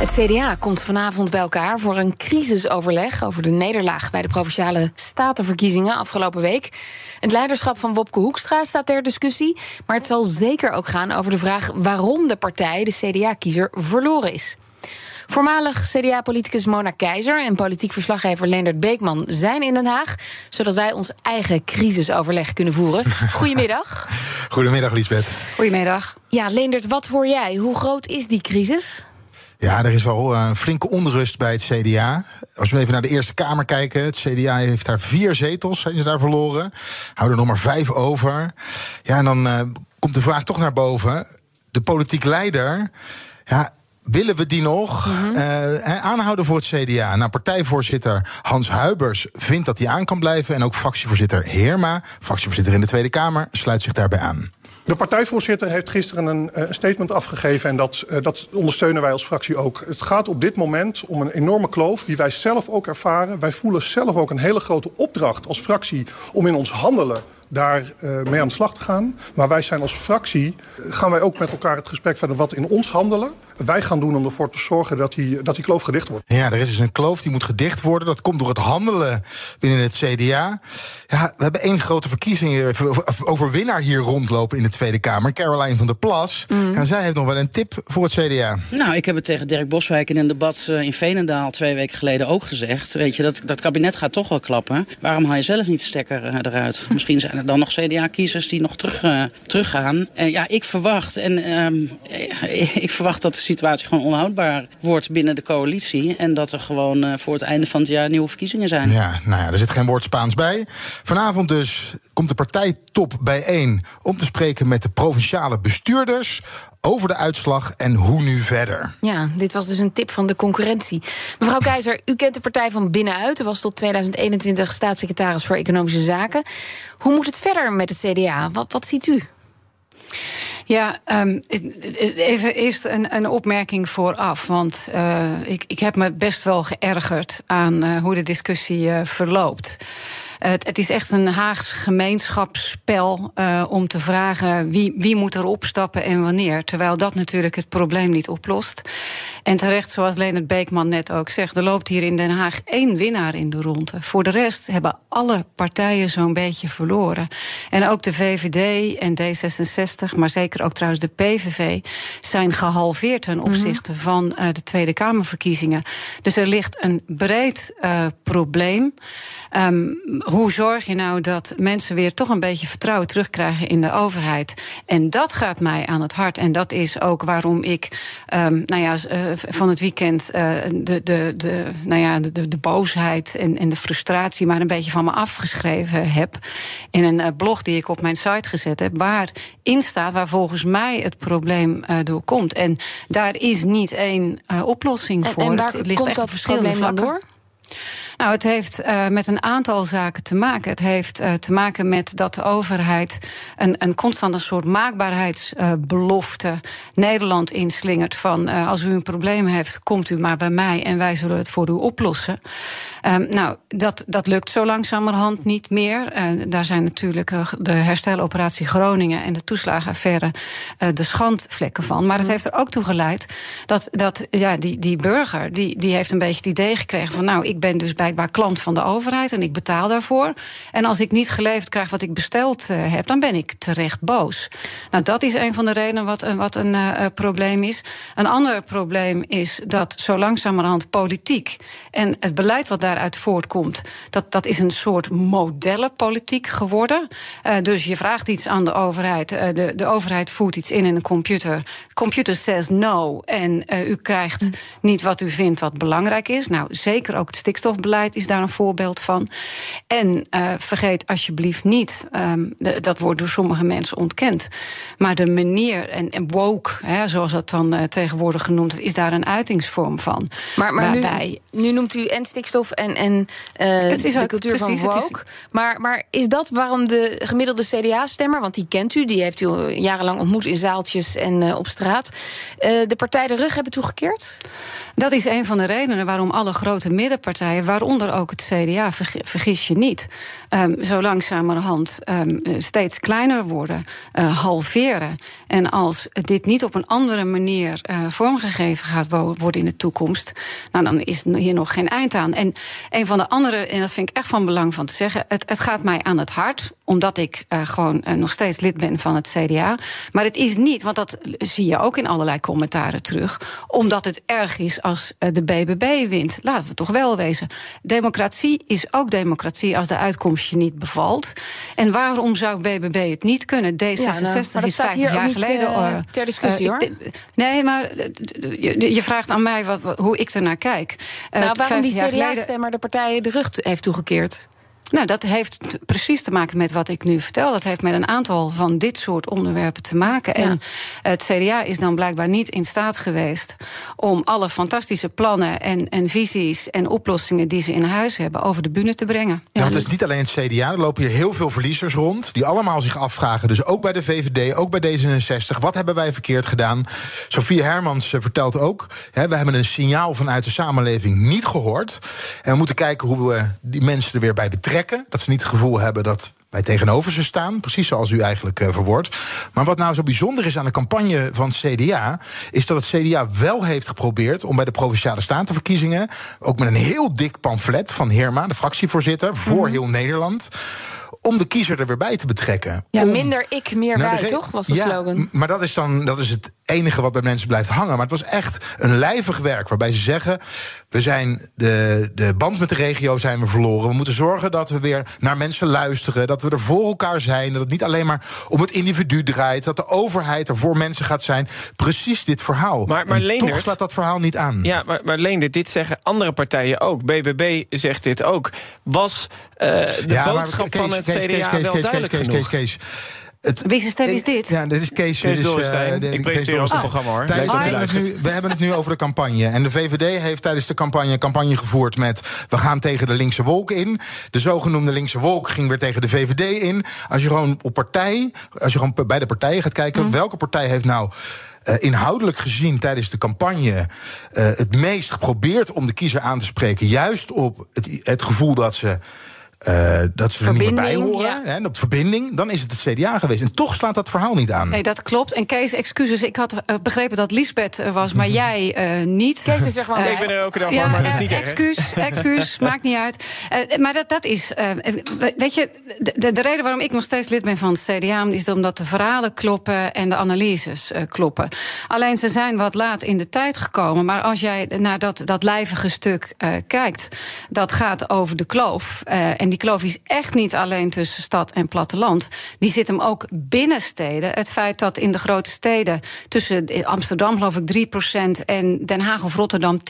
Het CDA komt vanavond bij elkaar voor een crisisoverleg over de nederlaag bij de provinciale statenverkiezingen afgelopen week. Het leiderschap van Wopke Hoekstra staat ter discussie, maar het zal zeker ook gaan over de vraag waarom de partij, de CDA-kiezer, verloren is. Voormalig CDA-politicus Mona Keizer en politiek verslaggever Leendert Beekman zijn in Den Haag, zodat wij ons eigen crisisoverleg kunnen voeren. Goedemiddag. Goedemiddag, Liesbeth. Goedemiddag. Ja, Leendert, wat hoor jij? Hoe groot is die crisis? Ja, er is wel een flinke onrust bij het CDA. Als we even naar de Eerste Kamer kijken. Het CDA heeft daar vier zetels, zijn ze daar verloren. Houden er nog maar vijf over. Ja, en dan uh, komt de vraag toch naar boven. De politiek leider. Ja, willen we die nog uh, aanhouden voor het CDA? Nou, partijvoorzitter Hans Huibers vindt dat hij aan kan blijven. En ook fractievoorzitter Heerma, fractievoorzitter in de Tweede Kamer, sluit zich daarbij aan. De partijvoorzitter heeft gisteren een uh, statement afgegeven en dat, uh, dat, ondersteunen wij als fractie ook. Het gaat op dit moment om een enorme kloof die wij zelf ook ervaren. Wij voelen zelf ook een hele grote opdracht als fractie om in ons handelen daar uh, mee aan de slag te gaan. Maar wij zijn als fractie, gaan wij ook met elkaar het gesprek verder wat in ons handelen wij gaan doen om ervoor te zorgen dat die, dat die kloof gedicht wordt. Ja, er is dus een kloof die moet gedicht worden. Dat komt door het handelen binnen het CDA. Ja, we hebben één grote verkiezing, overwinnaar hier rondlopen in de Tweede Kamer. Caroline van der Plas. Mm. En zij heeft nog wel een tip voor het CDA. Nou, ik heb het tegen Dirk Boswijk in een debat eh, in Veenendaal twee weken geleden ook gezegd. Weet je, dat, dat kabinet gaat toch wel klappen. Waarom haal je zelf niet de stekker eh, eruit? Misschien zijn dan nog CDA-kiezers die nog terug, uh, teruggaan. En ja, ik verwacht, en um, ik verwacht dat de situatie gewoon onhoudbaar wordt binnen de coalitie. En dat er gewoon voor het einde van het jaar nieuwe verkiezingen zijn. Ja, nou ja, er zit geen woord Spaans bij. Vanavond dus komt de partijtop bijeen om te spreken met de provinciale bestuurders over de uitslag en hoe nu verder. Ja, dit was dus een tip van de concurrentie. Mevrouw Keizer, u kent de partij van binnenuit. U was tot 2021 staatssecretaris voor Economische Zaken. Hoe moet het verder met het CDA? Wat, wat ziet u? Ja, um, even eerst een, een opmerking vooraf. Want uh, ik, ik heb me best wel geërgerd aan uh, hoe de discussie uh, verloopt. Het, het, is echt een Haags gemeenschapsspel uh, om te vragen wie, wie moet er opstappen en wanneer. Terwijl dat natuurlijk het probleem niet oplost. En terecht, zoals Leonard Beekman net ook zegt, er loopt hier in Den Haag één winnaar in de ronde. Voor de rest hebben alle partijen zo'n beetje verloren. En ook de VVD en D66, maar zeker ook trouwens de PVV, zijn gehalveerd ten mhm. opzichte van uh, de Tweede Kamerverkiezingen. Dus er ligt een breed uh, probleem. Um, hoe zorg je nou dat mensen weer toch een beetje vertrouwen terugkrijgen in de overheid? En dat gaat mij aan het hart. En dat is ook waarom ik um, nou ja, uh, van het weekend uh, de, de, de, nou ja, de, de boosheid en, en de frustratie maar een beetje van me afgeschreven heb. In een uh, blog die ik op mijn site gezet heb, waarin staat waar volgens mij het probleem uh, door komt. En daar is niet één oplossing en, voor. En waar het ligt komt echt dat verschillende vlakken door? Nou, het heeft uh, met een aantal zaken te maken. Het heeft uh, te maken met dat de overheid een, een constante soort maakbaarheidsbelofte Nederland inslingert. Van uh, als u een probleem heeft, komt u maar bij mij en wij zullen het voor u oplossen. Um, nou, dat, dat lukt zo langzamerhand niet meer. Daar zijn natuurlijk de hersteloperatie Groningen en de toeslagenaffaire de schandvlekken van. Maar het heeft er ook toe geleid dat, dat ja, die, die burger die, die heeft een beetje het idee gekregen van nou, ik ben dus blijkbaar klant van de overheid en ik betaal daarvoor. En als ik niet geleverd krijg wat ik besteld heb, dan ben ik terecht boos. Nou, dat is een van de redenen wat, wat een probleem is. Een ander probleem is dat zo langzamerhand politiek en het beleid wat daar daaruit voortkomt, dat, dat is een soort modellenpolitiek geworden. Uh, dus je vraagt iets aan de overheid. Uh, de, de overheid voert iets in in een computer. Computer says no. En u krijgt niet wat u vindt wat belangrijk is. Nou, zeker ook het stikstofbeleid is daar een voorbeeld van. En uh, vergeet alsjeblieft niet, um, de, dat wordt door sommige mensen ontkend. Maar de manier, en, en woke, hè, zoals dat dan uh, tegenwoordig genoemd is, is daar een uitingsvorm van. Maar, maar waarbij, nu, nu noemt u en stikstof en, en uh, het is de cultuur precies, van woke. Is, maar, maar is dat waarom de gemiddelde CDA-stemmer, want die kent u, die heeft u jarenlang ontmoet in zaaltjes en op straat, de partij de rug hebben toegekeerd? Dat is een van de redenen waarom alle grote middenpartijen, waaronder ook het CDA, vergis je niet, um, zo langzamerhand um, steeds kleiner worden, uh, halveren. En als dit niet op een andere manier uh, vormgegeven gaat worden in de toekomst, nou, dan is hier nog geen eind aan. En een van de andere, en dat vind ik echt van belang van te zeggen, het, het gaat mij aan het hart, omdat ik uh, gewoon nog steeds lid ben van het CDA. Maar het is niet, want dat zie je ook in allerlei commentaren terug, omdat het erg is als de BBB wint. Laten we toch wel wezen. Democratie is ook democratie als de uitkomst je niet bevalt. En waarom zou BBB het niet kunnen? D66 ja, nou, is 50 jaar niet, geleden. Ter discussie hoor. Nee, maar je, je, vraagt aan mij wat, hoe ik ernaar kijk. nou, waarom die CDA-stemmer de partijen de rug heeft toegekeerd? Nou, dat heeft precies te maken met wat ik nu vertel. Dat heeft met een aantal van dit soort onderwerpen te maken. Ja. En het CDA is dan blijkbaar niet in staat geweest om alle fantastische plannen en, en visies en oplossingen die ze in huis hebben over de bühne te brengen. Ja, het is niet alleen het CDA, er lopen hier heel veel verliezers rond, die allemaal zich afvragen. Dus ook bij de VVD, ook bij D66. Wat hebben wij verkeerd gedaan? Sofie Hermans eh, vertelt ook: hè, we hebben een signaal vanuit de samenleving niet gehoord. En we moeten kijken hoe we die mensen er weer bij betrekken. Dat ze niet het gevoel hebben dat wij tegenover ze staan. Precies zoals u eigenlijk uh, verwoordt. Maar wat nou zo bijzonder is aan de campagne van het CDA... is dat het CDA wel heeft geprobeerd om bij de Provinciale Statenverkiezingen... ook met een heel dik pamflet van Heerma, de fractievoorzitter... voor mhm. heel Nederland om de kiezer er weer bij te betrekken. Ja, minder ik, meer nou, wij, toch? Was de ja, slogan. Maar dat is dan dat is het enige wat bij mensen blijft hangen. Maar het was echt een lijvig werk waarbij ze zeggen: we zijn de, de band met de regio zijn we verloren. We moeten zorgen dat we weer naar mensen luisteren, dat we er voor elkaar zijn, dat het niet alleen maar om het individu draait, dat de overheid er voor mensen gaat zijn. Precies dit verhaal. Maar, maar Leendert, toch slaat dat verhaal niet aan. Ja, maar, maar Leendert, dit zeggen andere partijen ook. BBB zegt dit ook. Was uh, de ja, boodschap van het CDA Kees, wel duidelijk genoeg? Het, Wie stem is dit? Ja, dit is Kees. Kees dus, uh, ik presenteer ook het programma hoor. Tijdens, we, hebben nu, we, hebben het nu, over de campagne. En de VVD heeft tijdens de campagne een campagne gevoerd met... we gaan tegen de linkse wolk in. De zogenoemde linkse wolk ging weer tegen de VVD in. Als je gewoon op partij, als je gewoon bij de partijen gaat kijken... Mm. welke partij heeft nou... Uh, inhoudelijk gezien tijdens de campagne uh, het meest geprobeerd om de kiezer aan te spreken. Juist op het, het gevoel dat ze uh, dat ze er niet meer bij horen. Ja. En op verbinding, dan is het het CDA geweest. En toch slaat dat verhaal niet aan. Nee, dat klopt. En Kees, excuses. Ik had uh, begrepen dat Lisbeth er was, maar jij uh, niet. Kees is er gewoon. ik ben er ook dag ja, maar dat is niet excuus, excuus, maakt niet uit. maar dat, dat is. weet je, de, de, reden waarom ik nog steeds lid ben van het CDA is omdat de verhalen kloppen en de analyses kloppen. Alleen ze zijn wat laat in de tijd gekomen. Maar als jij naar dat, dat lijvige stuk kijkt, dat gaat over de kloof. en die kloof is echt niet alleen tussen stad en platteland. Die zit hem ook binnen steden. Het feit dat in de grote steden tussen Amsterdam geloof ik 3% en Den Haag of Rotterdam 10%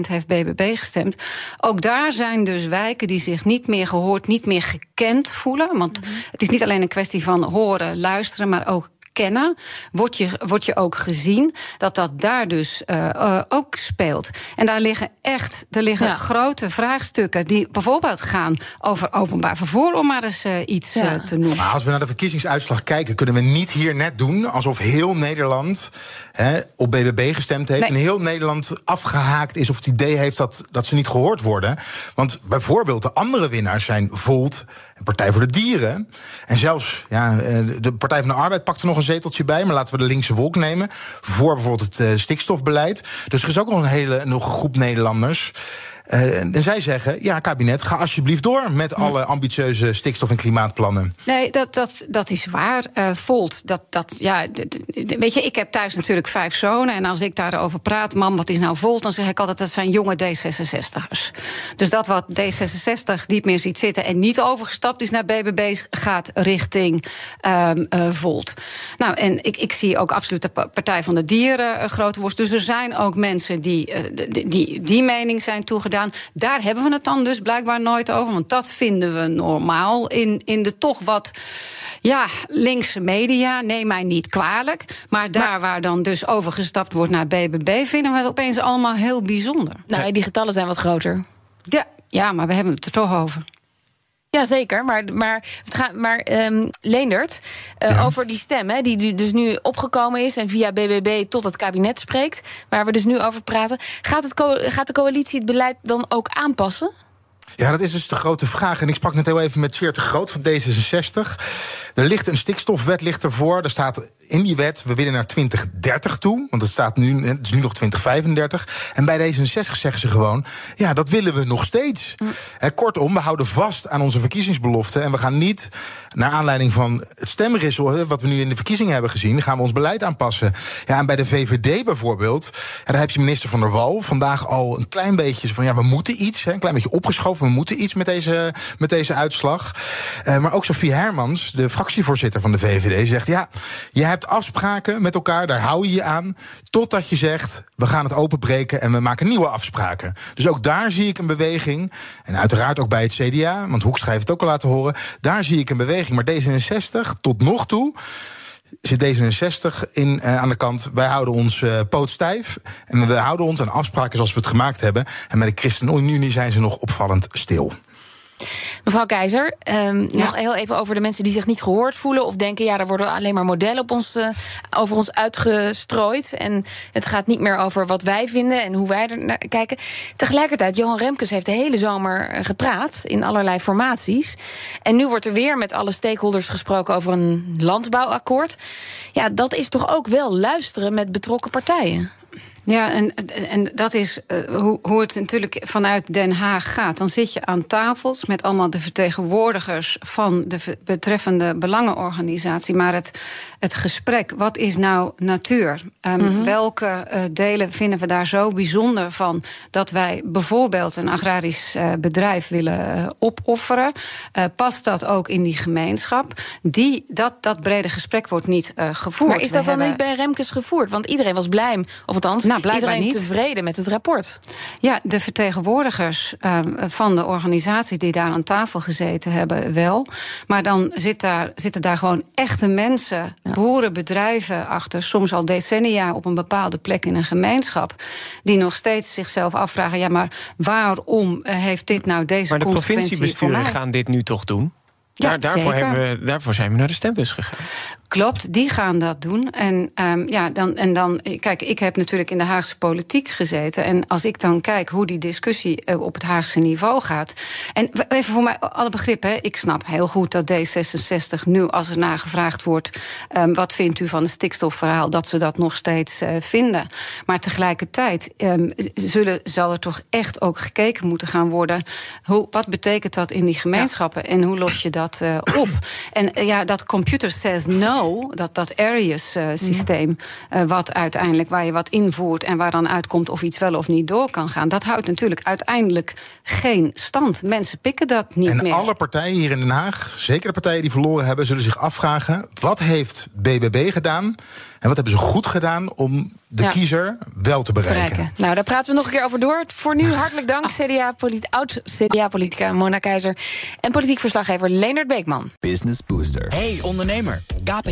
heeft BBB gestemd. Ook daar zijn dus wijken die zich niet meer gehoord, niet meer gekend voelen. Want mhm. het is niet alleen een kwestie van horen, luisteren, maar ook kennen, word je, word je ook gezien dat dat daar dus uh, ook speelt. En daar liggen echt er liggen grote vraagstukken die bijvoorbeeld gaan over openbaar vervoer, om maar eens uh, iets te noemen. Maar als we naar de verkiezingsuitslag kijken, kunnen we niet hier net doen alsof heel Nederland hè, op BBB gestemd heeft en heel Nederland afgehaakt is of het idee heeft dat, dat ze niet gehoord worden. Want bijvoorbeeld de andere winnaars zijn Volt en Partij voor de Dieren. En zelfs ja, de Partij van de Arbeid pakt er nog een zeteltje bij. Maar laten we de linkse wolk nemen. Voor bijvoorbeeld het uh, stikstofbeleid. Dus er is ook nog een hele nog groep Nederlanders. spannech. Uh, en zij zeggen, ja, kabinet, ga alsjeblieft door met alle ambitieuze stikstof- en klimaatplannen. Nee, dat, dat, dat is waar. Uh, Volt, dat, dat, ja, weet je, ik heb thuis natuurlijk vijf zonen. En als ik daarover praat, mam, wat is nou Volt? Dan zeg ik altijd, dat zijn jonge D66'ers. Dus dat wat D66 niet meer ziet zitten en niet overgestapt is naar BBB, gaat richting um, uh, Volt. Nou, en ik, ik zie ook absoluut de Partij van de Dieren grote worst. Dus er zijn ook mensen die, die die, die mening zijn toegedaan. Gedaan. Daar hebben we het dan dus blijkbaar nooit over. Want dat vinden we normaal in, in de toch wat ja, linkse media, neem mij niet kwalijk. Maar daar waar dan dus overgestapt wordt naar BBB... vinden we het opeens allemaal heel bijzonder. Nou, die getallen zijn wat groter. Ja, ja maar we hebben het er toch over. Jazeker, maar, maar, het gaat, maar um, Leendert, uh, over die stem hè, die dus nu opgekomen is... en via BBB tot het kabinet spreekt, waar we dus nu over praten... gaat, het gaat de coalitie het beleid dan ook aanpassen? Ja, dat is dus de grote vraag. En ik sprak net heel even met Sveert de Groot van D66. Er ligt een stikstofwet ligt ervoor. Er staat in die wet, we willen naar 2030 toe. Want het, staat nu, het is nu nog 2035. En bij D66 zeggen ze gewoon, ja, dat willen we nog steeds. Mm. kortom, we houden vast aan onze verkiezingsbeloften. En we gaan niet, naar aanleiding van het stemrissel... wat we nu in de verkiezingen hebben gezien... gaan we ons beleid aanpassen. Ja, en bij de VVD bijvoorbeeld... Ja, daar heb je minister Van der Wal vandaag al een klein beetje... van ja, we moeten iets, hè, een klein beetje opgeschoven... we moeten iets met deze, met deze uitslag. Uh, maar ook Sofie Hermans, de fractievoorzitter van de VVD... zegt, ja, je hebt afspraken met elkaar, daar hou je je aan. Totdat je zegt, we gaan het openbreken en we maken nieuwe afspraken. Dus ook daar zie ik een beweging. En uiteraard ook bij het CDA, want Hoekstra heeft het ook al laten horen. Daar zie ik een beweging. Maar D66, tot nog toe zit D66 in, uh, aan de kant. Wij houden ons uh, poot stijf. En we houden ons aan afspraken zoals we het gemaakt hebben. En met de ChristenUnie zijn ze nog opvallend stil. Mevrouw Keizer, um, nog heel even over de mensen die zich niet gehoord voelen of denken: ja, er worden alleen maar modellen op ons, uh, over ons uitgestrooid. En het gaat niet meer over wat wij vinden en hoe wij er naar kijken. Tegelijkertijd, Johan Remkes heeft de hele zomer eh, gepraat in allerlei formaties. En nu wordt er weer met alle stakeholders gesproken over een landbouwakkoord. Ja, dat is toch ook wel luisteren met betrokken partijen? Ja, en, en dat is uh, hoe, hoe het natuurlijk vanuit Den Haag gaat. Dan zit je aan tafels met allemaal de vertegenwoordigers van de betreffende belangenorganisatie. Maar het, het gesprek, wat is nou natuur? Um, Welke uh, delen vinden we daar zo bijzonder van dat wij bijvoorbeeld een agrarisch uh, bedrijf willen opofferen? past dat ook in die gemeenschap? Die, dat, dat brede gesprek wordt niet gevoerd. Maar is dat dan niet bij Remkes gevoerd? Want iedereen was blij, of althans nou, blijkbaar Iedereen niet. tevreden met het rapport. Ja, de vertegenwoordigers uh, van de organisaties die daar aan tafel gezeten hebben, wel. Maar dan zit daar, zitten daar gewoon echte mensen, ja. boeren, bedrijven achter, soms al decennia op een bepaalde plek in een gemeenschap, die nog steeds zichzelf afvragen: ja, maar waarom heeft dit nou deze Maar de provinciebesturen gaan dit nu toch doen? Ja, daarvoor, hebben we, daarvoor zijn we naar de stembus gegaan. Klopt, die gaan dat doen. En, um, ja, dan, en dan, kijk, ik heb natuurlijk in de Haagse politiek gezeten. En als ik dan kijk hoe die discussie eh, op het Haagse niveau gaat. En even voor mij alle begrip, hè, ik snap heel goed dat D66 nu, als er nagevraagd wordt. Um, wat vindt u van het stikstofverhaal, dat ze dat nog steeds uh, vinden. Maar tegelijkertijd um, zullen, zal er toch echt ook gekeken moeten gaan worden. Hoe, wat betekent dat in die gemeenschappen en hoe los je dat uh, op? En ja, dat computer says no dat dat Arius-systeem, uh, wat uiteindelijk waar je wat invoert en waar dan uitkomt of iets wel of niet door kan gaan, dat houdt natuurlijk uiteindelijk geen stand. Mensen pikken dat niet en meer. En alle partijen hier in Den Haag, zeker de partijen die verloren hebben, zullen zich afvragen: wat heeft BBB gedaan en wat hebben ze goed gedaan om de kiezer wel te bereiken? Nou, daar praten we nog een keer over door. Voor nu hartelijk dank, CDA oud-CDA-politica Mona Keizer en politiek verslaggever Leonard Beekman. Business Booster. Hey ondernemer, KPN